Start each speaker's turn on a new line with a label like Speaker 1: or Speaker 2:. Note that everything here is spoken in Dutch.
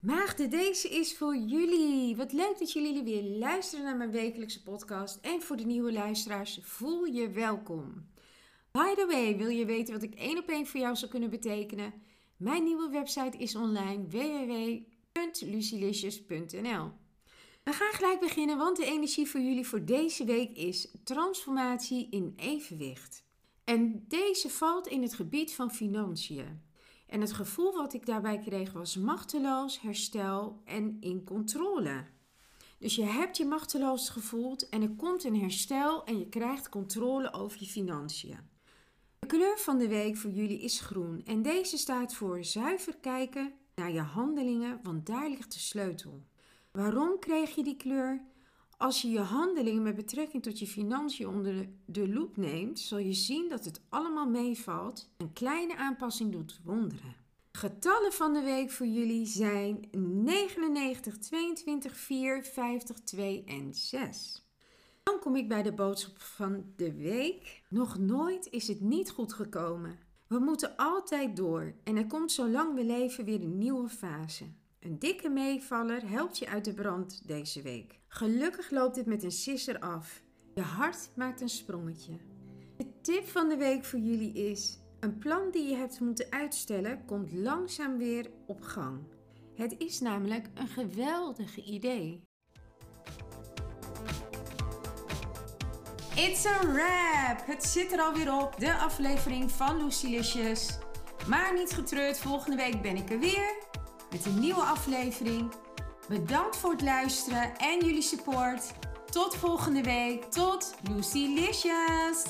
Speaker 1: Maagden, deze is voor jullie. Wat leuk dat jullie weer luisteren naar mijn wekelijkse podcast. En voor de nieuwe luisteraars, voel je welkom. By the way, wil je weten wat ik één op één voor jou zou kunnen betekenen? Mijn nieuwe website is online www.lucilicious.nl We gaan gelijk beginnen, want de energie voor jullie voor deze week is transformatie in evenwicht. En deze valt in het gebied van financiën. En het gevoel wat ik daarbij kreeg was machteloos, herstel en in controle. Dus je hebt je machteloos gevoeld en er komt een herstel en je krijgt controle over je financiën. De kleur van de week voor jullie is groen en deze staat voor zuiver kijken naar je handelingen, want daar ligt de sleutel. Waarom kreeg je die kleur? Als je je handelingen met betrekking tot je financiën onder de loep neemt, zal je zien dat het allemaal meevalt. Een kleine aanpassing doet wonderen. Getallen van de week voor jullie zijn 99, 22, 4, 50, 2 en 6. Dan kom ik bij de boodschap van de week. Nog nooit is het niet goed gekomen. We moeten altijd door en er komt zolang we leven weer een nieuwe fase. Een dikke meevaller helpt je uit de brand deze week. Gelukkig loopt dit met een sisser af. Je hart maakt een sprongetje. De tip van de week voor jullie is: een plan die je hebt moeten uitstellen komt langzaam weer op gang. Het is namelijk een geweldig idee. It's a wrap! Het zit er alweer op, de aflevering van Lucilicious. Maar niet getreurd, volgende week ben ik er weer met een nieuwe aflevering. Bedankt voor het luisteren en jullie support. Tot volgende week. Tot Lucy Licious!